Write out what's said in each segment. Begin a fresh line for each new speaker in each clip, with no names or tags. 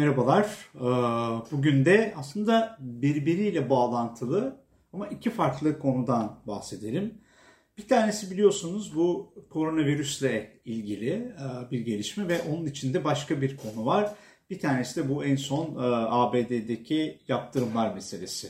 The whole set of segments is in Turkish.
Merhabalar. Ee, bugün de aslında birbiriyle bağlantılı ama iki farklı konudan bahsedelim. Bir tanesi biliyorsunuz bu koronavirüsle ilgili e, bir gelişme ve onun içinde başka bir konu var. Bir tanesi de bu en son e, ABD'deki yaptırımlar meselesi.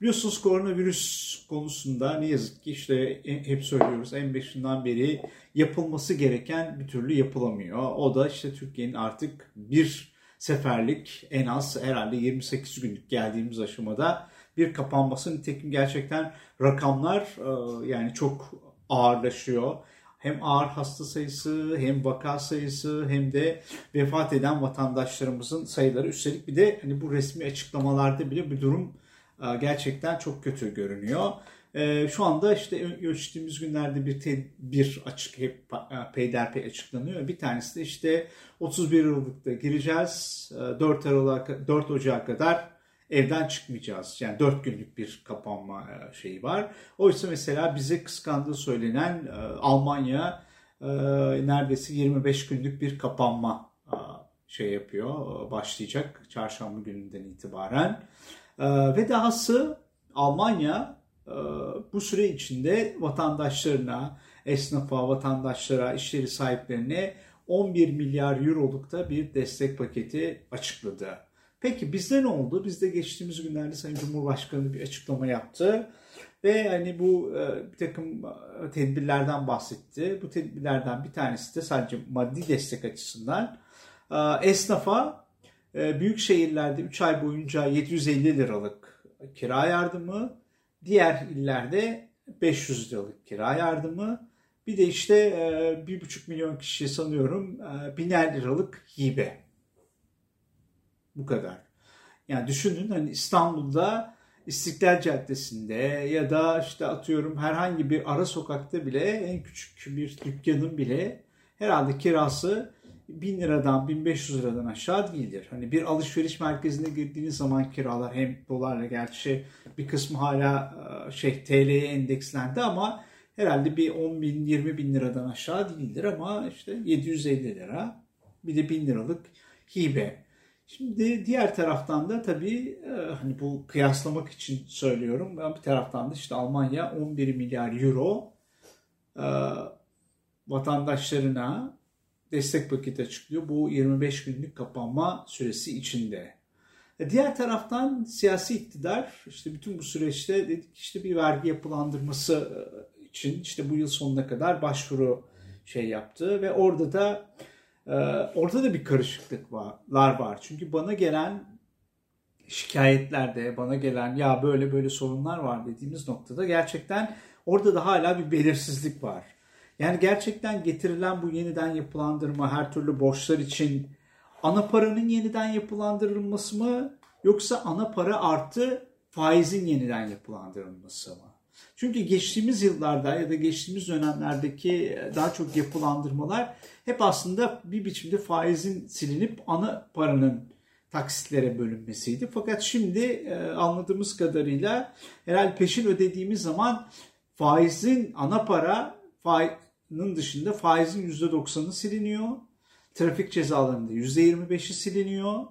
Biliyorsunuz koronavirüs konusunda ne yazık ki işte hep söylüyoruz en başından beri yapılması gereken bir türlü yapılamıyor. O da işte Türkiye'nin artık bir seferlik en az herhalde 28 günlük geldiğimiz aşamada bir kapanması. Nitekim gerçekten rakamlar e, yani çok ağırlaşıyor. Hem ağır hasta sayısı hem vaka sayısı hem de vefat eden vatandaşlarımızın sayıları. Üstelik bir de hani bu resmi açıklamalarda bile bir durum e, gerçekten çok kötü görünüyor. E, şu anda işte ölçtüğümüz günlerde bir bir açık hep peyderpey açıklanıyor. Bir tanesi de işte 31 Aralık'ta gireceğiz. 4 Aralık 4 Ocak'a kadar evden çıkmayacağız. Yani 4 günlük bir kapanma e, şeyi var. Oysa mesela bize kıskandığı söylenen e, Almanya e, neredeyse 25 günlük bir kapanma şey yapıyor, başlayacak çarşamba gününden itibaren. Ve dahası Almanya bu süre içinde vatandaşlarına, esnafa, vatandaşlara, işleri sahiplerine 11 milyar euroluk da bir destek paketi açıkladı. Peki bizde ne oldu? Bizde geçtiğimiz günlerde Sayın Cumhurbaşkanı bir açıklama yaptı. Ve hani bu e, bir takım e, tedbirlerden bahsetti. Bu tedbirlerden bir tanesi de sadece maddi destek açısından e, esnafa büyük şehirlerde 3 ay boyunca 750 liralık kira yardımı, diğer illerde 500 liralık kira yardımı, bir de işte e, bir buçuk milyon kişi sanıyorum e, biner liralık hibe. Bu kadar. Yani düşünün hani İstanbul'da İstiklal Caddesi'nde ya da işte atıyorum herhangi bir ara sokakta bile en küçük bir dükkanın bile herhalde kirası 1000 liradan 1500 liradan aşağı değildir. Hani bir alışveriş merkezine girdiğiniz zaman kiralar hem dolarla gerçi bir kısmı hala e, şey TL'ye endekslendi ama herhalde bir 10 bin 20 bin liradan aşağı değildir ama işte 750 lira bir de 1000 liralık hibe. Şimdi diğer taraftan da tabii e, hani bu kıyaslamak için söylüyorum. Ben bir taraftan da işte Almanya 11 milyar euro e, vatandaşlarına destek paketi açıklıyor. Bu 25 günlük kapanma süresi içinde. E, diğer taraftan siyasi iktidar işte bütün bu süreçte dedik işte bir vergi yapılandırması için işte bu yıl sonuna kadar başvuru şey yaptı ve orada da e, orada da bir karışıklıklar var. Çünkü bana gelen şikayetlerde bana gelen ya böyle böyle sorunlar var dediğimiz noktada gerçekten orada da hala bir belirsizlik var. Yani gerçekten getirilen bu yeniden yapılandırma her türlü borçlar için ana paranın yeniden yapılandırılması mı yoksa ana para artı faizin yeniden yapılandırılması mı? Çünkü geçtiğimiz yıllarda ya da geçtiğimiz dönemlerdeki daha çok yapılandırmalar hep aslında bir biçimde faizin silinip ana paranın taksitlere bölünmesiydi. Fakat şimdi e, anladığımız kadarıyla herhalde peşin ödediğimiz zaman faizin ana para faizin dışında faizin %90'ı siliniyor. Trafik cezalarında %25'i siliniyor.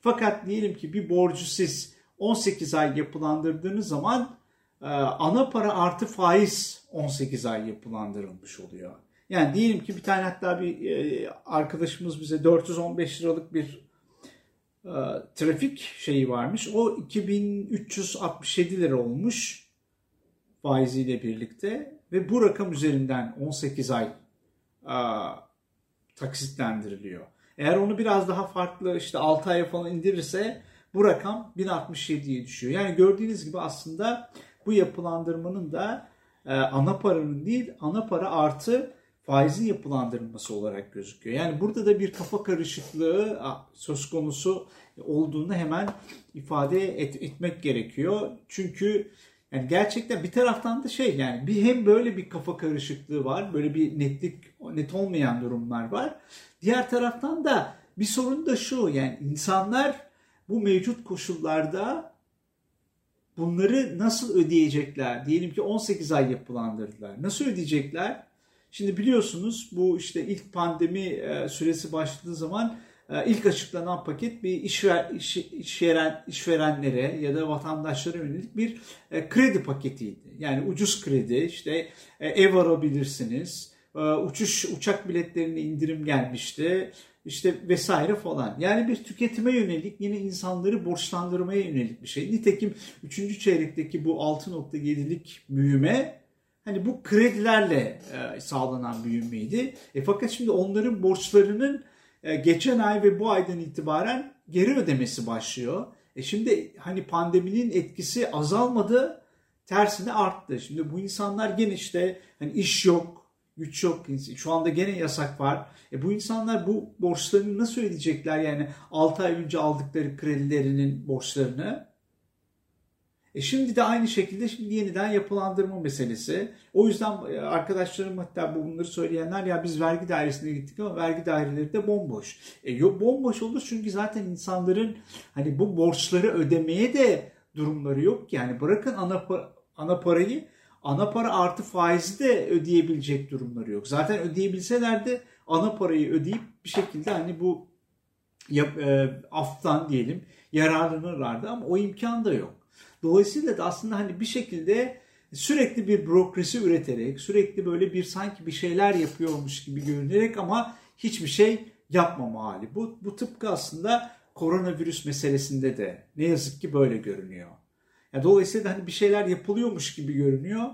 Fakat diyelim ki bir borcu siz 18 ay yapılandırdığınız zaman ee, ana para artı faiz 18 ay yapılandırılmış oluyor. Yani diyelim ki bir tane hatta bir e, arkadaşımız bize 415 liralık bir e, trafik şeyi varmış. O 2367 lira olmuş faiziyle birlikte ve bu rakam üzerinden 18 ay e, taksitlendiriliyor. Eğer onu biraz daha farklı işte 6 aya falan indirirse bu rakam 1067'ye düşüyor. Yani gördüğünüz gibi aslında bu yapılandırmanın da e, ana paranın değil ana para artı faizin yapılandırılması olarak gözüküyor. Yani burada da bir kafa karışıklığı söz konusu olduğunu hemen ifade et, etmek gerekiyor. Çünkü yani gerçekten bir taraftan da şey yani bir hem böyle bir kafa karışıklığı var. Böyle bir netlik net olmayan durumlar var. Diğer taraftan da bir sorun da şu yani insanlar bu mevcut koşullarda bunları nasıl ödeyecekler? Diyelim ki 18 ay yapılandırdılar. Nasıl ödeyecekler? Şimdi biliyorsunuz bu işte ilk pandemi e, süresi başladığı zaman e, ilk açıklanan paket bir işver, iş, işveren, işverenlere ya da vatandaşlara yönelik bir e, kredi paketiydi. Yani ucuz kredi, işte ev alabilirsiniz, uçuş uçak biletlerine indirim gelmişti, işte vesaire falan. Yani bir tüketime yönelik yine insanları borçlandırmaya yönelik bir şey. Nitekim 3. çeyrekteki bu 6.7'lik büyüme hani bu kredilerle e, sağlanan büyümeydi. E, fakat şimdi onların borçlarının e, geçen ay ve bu aydan itibaren geri ödemesi başlıyor. E şimdi hani pandeminin etkisi azalmadı, tersine arttı. Şimdi bu insanlar gene işte hani iş yok, güç yok. Şu anda gene yasak var. E bu insanlar bu borçlarını nasıl ödeyecekler? Yani 6 ay önce aldıkları kredilerinin borçlarını. E şimdi de aynı şekilde şimdi yeniden yapılandırma meselesi. O yüzden e, arkadaşlarım hatta bunları söyleyenler ya biz vergi dairesine gittik ama vergi daireleri de bomboş. E yok bomboş olur çünkü zaten insanların hani bu borçları ödemeye de durumları yok. Yani bırakın ana, ana parayı ana para artı faizi de ödeyebilecek durumları yok. Zaten ödeyebilseler de ana parayı ödeyip bir şekilde hani bu e, aftan diyelim yararlanırlardı ama o imkan da yok. Dolayısıyla da aslında hani bir şekilde sürekli bir bürokrasi üreterek, sürekli böyle bir sanki bir şeyler yapıyormuş gibi görünerek ama hiçbir şey yapmama hali. Bu, bu tıpkı aslında koronavirüs meselesinde de ne yazık ki böyle görünüyor. Yani dolayısıyla hani bir şeyler yapılıyormuş gibi görünüyor.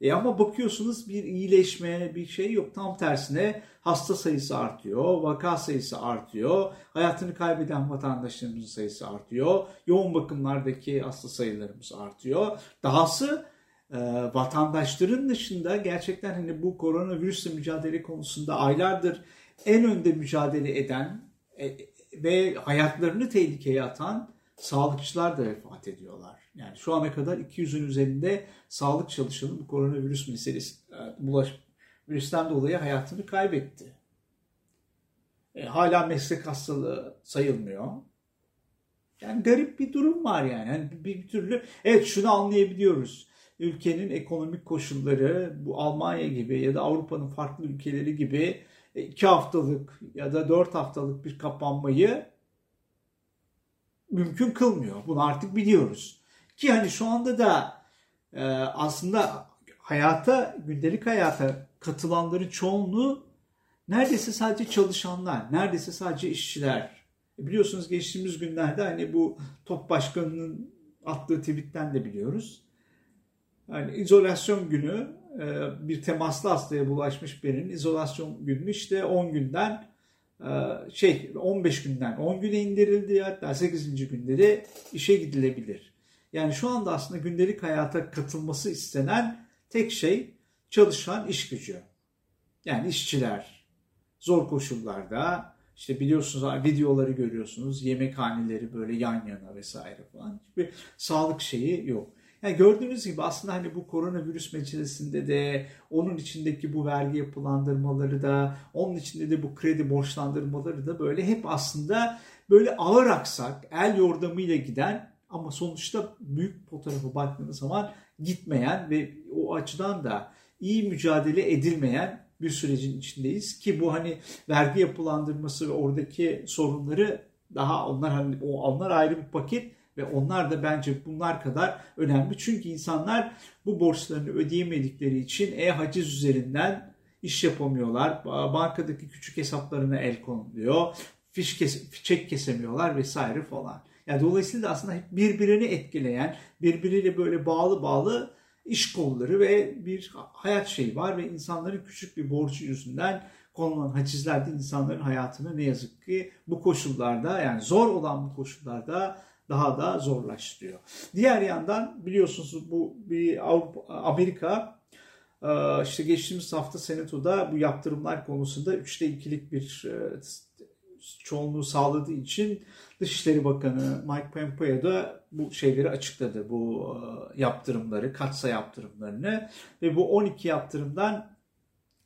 E ama bakıyorsunuz bir iyileşme, bir şey yok. Tam tersine hasta sayısı artıyor, vaka sayısı artıyor, hayatını kaybeden vatandaşlarımızın sayısı artıyor, yoğun bakımlardaki hasta sayılarımız artıyor. Dahası e, vatandaşların dışında gerçekten hani bu koronavirüsle mücadele konusunda aylardır en önde mücadele eden e, ve hayatlarını tehlikeye atan sağlıkçılar da vefat ediyorlar. Yani şu ana kadar 200'ün üzerinde sağlık çalışanı bu koronavirüs meselesi e, bulaş virüsten dolayı hayatını kaybetti. E, hala meslek hastalığı sayılmıyor. Yani garip bir durum var yani. yani bir, bir türlü evet şunu anlayabiliyoruz. Ülkenin ekonomik koşulları bu Almanya gibi ya da Avrupa'nın farklı ülkeleri gibi e, iki haftalık ya da dört haftalık bir kapanmayı mümkün kılmıyor. Bunu artık biliyoruz. Ki hani şu anda da e, aslında hayata, gündelik hayata katılanların çoğunluğu neredeyse sadece çalışanlar, neredeyse sadece işçiler. E, biliyorsunuz geçtiğimiz günlerde hani bu top başkanının attığı tweetten de biliyoruz. Yani izolasyon günü e, bir temaslı hastaya bulaşmış birinin izolasyon günü işte 10 günden şey 15 günden 10 güne indirildi hatta 8. günde de işe gidilebilir. Yani şu anda aslında gündelik hayata katılması istenen tek şey çalışan iş gücü. Yani işçiler zor koşullarda işte biliyorsunuz videoları görüyorsunuz yemekhaneleri böyle yan yana vesaire falan hiçbir sağlık şeyi yok. Yani gördüğünüz gibi aslında hani bu koronavirüs meselesinde de onun içindeki bu vergi yapılandırmaları da onun içinde de bu kredi borçlandırmaları da böyle hep aslında böyle ağır aksak el yordamıyla giden ama sonuçta büyük fotoğrafı baktığınız zaman gitmeyen ve o açıdan da iyi mücadele edilmeyen bir sürecin içindeyiz. Ki bu hani vergi yapılandırması ve oradaki sorunları daha onlar hani o onlar ayrı bir paket ve onlar da bence bunlar kadar önemli. Çünkü insanlar bu borçlarını ödeyemedikleri için e-haciz üzerinden iş yapamıyorlar. Bankadaki küçük hesaplarına el konuluyor. Fiş kes çek kesemiyorlar vesaire falan. Yani dolayısıyla aslında birbirini etkileyen, birbiriyle böyle bağlı bağlı iş kolları ve bir hayat şeyi var ve insanların küçük bir borcu yüzünden konulan hacizler de insanların hayatını ne yazık ki bu koşullarda yani zor olan bu koşullarda daha da zorlaştırıyor. Diğer yandan biliyorsunuz bu bir Avrupa, Amerika e, işte geçtiğimiz hafta Senato'da bu yaptırımlar konusunda üçte ikilik bir e, çoğunluğu sağladığı için Dışişleri Bakanı Mike Pompeo da bu şeyleri açıkladı. Bu e, yaptırımları, katsa yaptırımlarını ve bu 12 yaptırımdan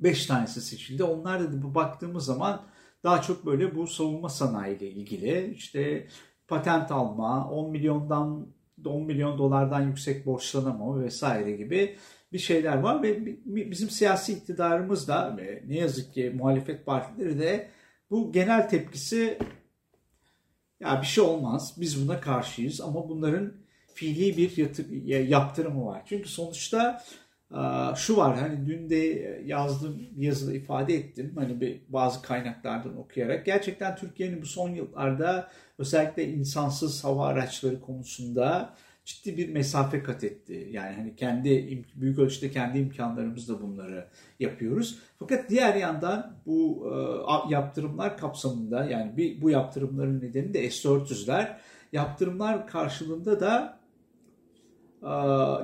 5 tanesi seçildi. Onlar da bu baktığımız zaman daha çok böyle bu savunma sanayi ile ilgili işte patent alma, 10 milyondan 10 milyon dolardan yüksek borçlanama vesaire gibi bir şeyler var ve bizim siyasi iktidarımız da ne yazık ki muhalefet partileri de bu genel tepkisi ya bir şey olmaz biz buna karşıyız ama bunların fiili bir yatır, yaptırımı var. Çünkü sonuçta şu var hani dün de yazdığım yazıda ifade ettim hani bazı kaynaklardan okuyarak gerçekten Türkiye'nin bu son yıllarda özellikle insansız hava araçları konusunda ciddi bir mesafe kat etti. Yani hani kendi büyük ölçüde kendi imkanlarımızla bunları yapıyoruz. Fakat diğer yandan bu yaptırımlar kapsamında yani bir bu yaptırımların nedeni de S-400'ler. Yaptırımlar karşılığında da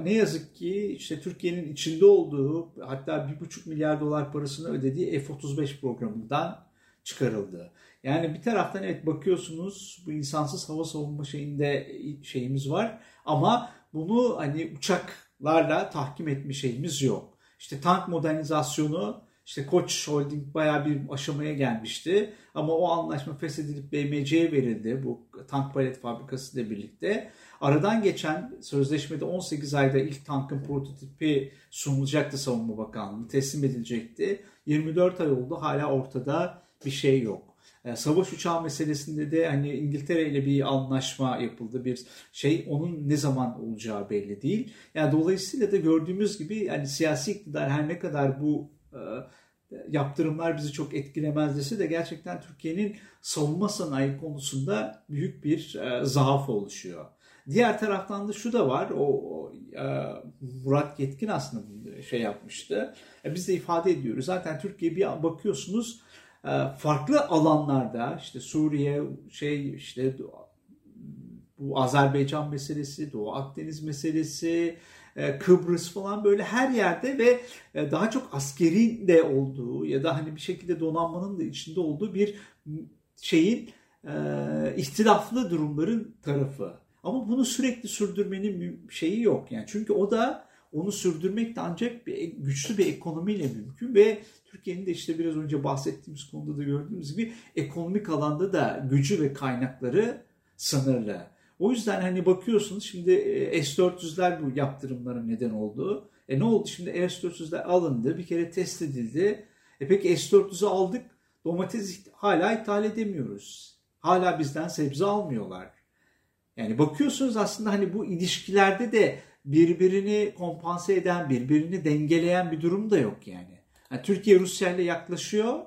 ne yazık ki işte Türkiye'nin içinde olduğu hatta 1,5 milyar dolar parasını ödediği F-35 programından çıkarıldı. Yani bir taraftan evet bakıyorsunuz bu insansız hava savunma şeyinde şeyimiz var ama bunu hani uçaklarla tahkim etme şeyimiz yok. İşte tank modernizasyonu işte Koç Holding bayağı bir aşamaya gelmişti. Ama o anlaşma feshedilip BMC'ye verildi bu tank palet fabrikası ile birlikte. Aradan geçen sözleşmede 18 ayda ilk tankın prototipi sunulacaktı Savunma Bakanlığı. Teslim edilecekti. 24 ay oldu hala ortada bir şey yok. E, savaş uçağı meselesinde de hani İngiltere ile bir anlaşma yapıldı bir şey onun ne zaman olacağı belli değil. Yani dolayısıyla da gördüğümüz gibi yani siyasi iktidar her ne kadar bu e, yaptırımlar bizi çok etkilemez dese de gerçekten Türkiye'nin savunma sanayi konusunda büyük bir e, zaaf oluşuyor. Diğer taraftan da şu da var. O, o e, Murat Yetkin aslında şey yapmıştı. E, biz de ifade ediyoruz. Zaten Türkiye bir bakıyorsunuz farklı alanlarda işte Suriye şey işte bu Azerbaycan meselesi, Doğu Akdeniz meselesi, e, Kıbrıs falan böyle her yerde ve e, daha çok askeri de olduğu ya da hani bir şekilde donanmanın da içinde olduğu bir şeyin e, ihtilaflı durumların tarafı. Ama bunu sürekli sürdürmenin şeyi yok yani. Çünkü o da onu sürdürmek de ancak bir, güçlü bir ekonomiyle mümkün ve Türkiye'nin de işte biraz önce bahsettiğimiz konuda da gördüğümüz gibi ekonomik alanda da gücü ve kaynakları sınırlı. O yüzden hani bakıyorsunuz şimdi e, S-400'ler bu yaptırımların neden olduğu. E ne oldu şimdi S-400'ler alındı bir kere test edildi. E peki S-400'ü aldık domates hala ithal edemiyoruz. Hala bizden sebze almıyorlar. Yani bakıyorsunuz aslında hani bu ilişkilerde de birbirini kompanse eden, birbirini dengeleyen bir durum da yok yani. yani Türkiye Rusya ile yaklaşıyor.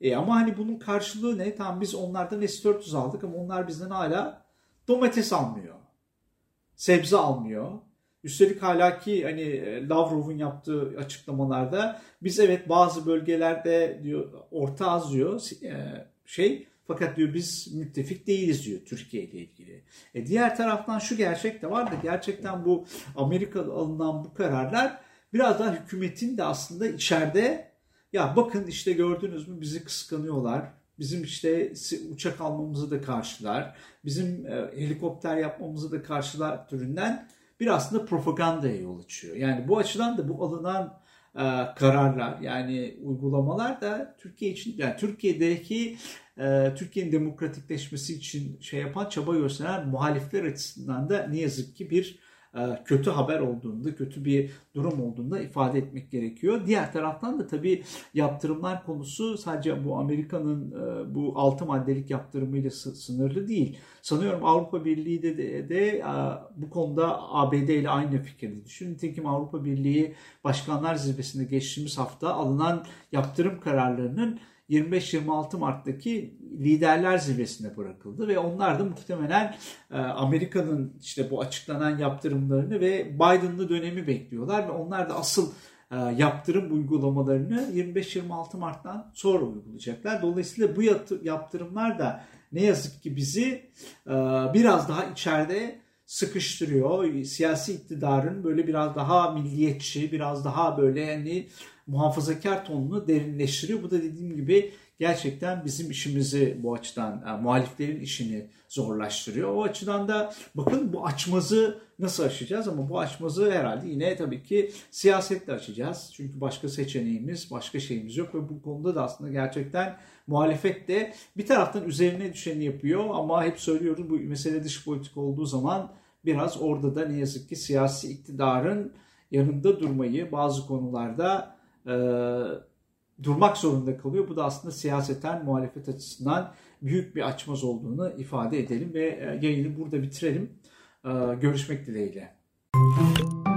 E ama hani bunun karşılığı ne? Tamam biz onlardan S-400 aldık ama onlar bizden hala domates almıyor. Sebze almıyor. Üstelik hala ki hani e, Lavrov'un yaptığı açıklamalarda biz evet bazı bölgelerde diyor Orta Az diyor e, şey fakat diyor biz müttefik değiliz diyor Türkiye ile ilgili. E diğer taraftan şu gerçek de var da gerçekten bu Amerika'da alınan bu kararlar biraz daha hükümetin de aslında içeride ya bakın işte gördünüz mü bizi kıskanıyorlar. Bizim işte uçak almamızı da karşılar. Bizim e, helikopter yapmamızı da karşılar türünden bir aslında propagandaya yol açıyor. Yani bu açıdan da bu alınan e, kararlar yani uygulamalar da Türkiye için yani Türkiye'deki e, Türkiye'nin demokratikleşmesi için şey yapan çaba gösteren muhalifler açısından da ne yazık ki bir e, kötü haber olduğunda, kötü bir durum olduğunda ifade etmek gerekiyor. Diğer taraftan da tabii yaptırımlar konusu sadece bu Amerika'nın e, bu altı maddelik yaptırımıyla sınırlı değil. Sanıyorum Avrupa Birliği de, de, de e, bu konuda ABD ile aynı fikirde. Düşünün nitekim Avrupa Birliği Başkanlar Zirvesi'nde geçtiğimiz hafta alınan yaptırım kararlarının 25-26 Mart'taki liderler zirvesine bırakıldı ve onlar da muhtemelen e, Amerika'nın işte bu açıklanan yaptırımlarını ve Biden'lı dönemi bekliyorlar ve onlar da asıl e, yaptırım uygulamalarını 25-26 Mart'tan sonra uygulayacaklar. Dolayısıyla bu yaptırımlar da ne yazık ki bizi e, biraz daha içeride sıkıştırıyor. Siyasi iktidarın böyle biraz daha milliyetçi, biraz daha böyle yani muhafazakar tonunu derinleştiriyor. Bu da dediğim gibi gerçekten bizim işimizi bu açıdan yani muhaliflerin işini zorlaştırıyor. O açıdan da bakın bu açmazı nasıl aşacağız ama bu açmazı herhalde yine tabii ki siyasetle açacağız. Çünkü başka seçeneğimiz, başka şeyimiz yok ve bu konuda da aslında gerçekten muhalefet de bir taraftan üzerine düşeni yapıyor ama hep söylüyoruz bu mesele dış politik olduğu zaman biraz orada da ne yazık ki siyasi iktidarın yanında durmayı bazı konularda durmak zorunda kalıyor. Bu da aslında siyaseten muhalefet açısından büyük bir açmaz olduğunu ifade edelim ve yayını burada bitirelim. Görüşmek dileğiyle. Müzik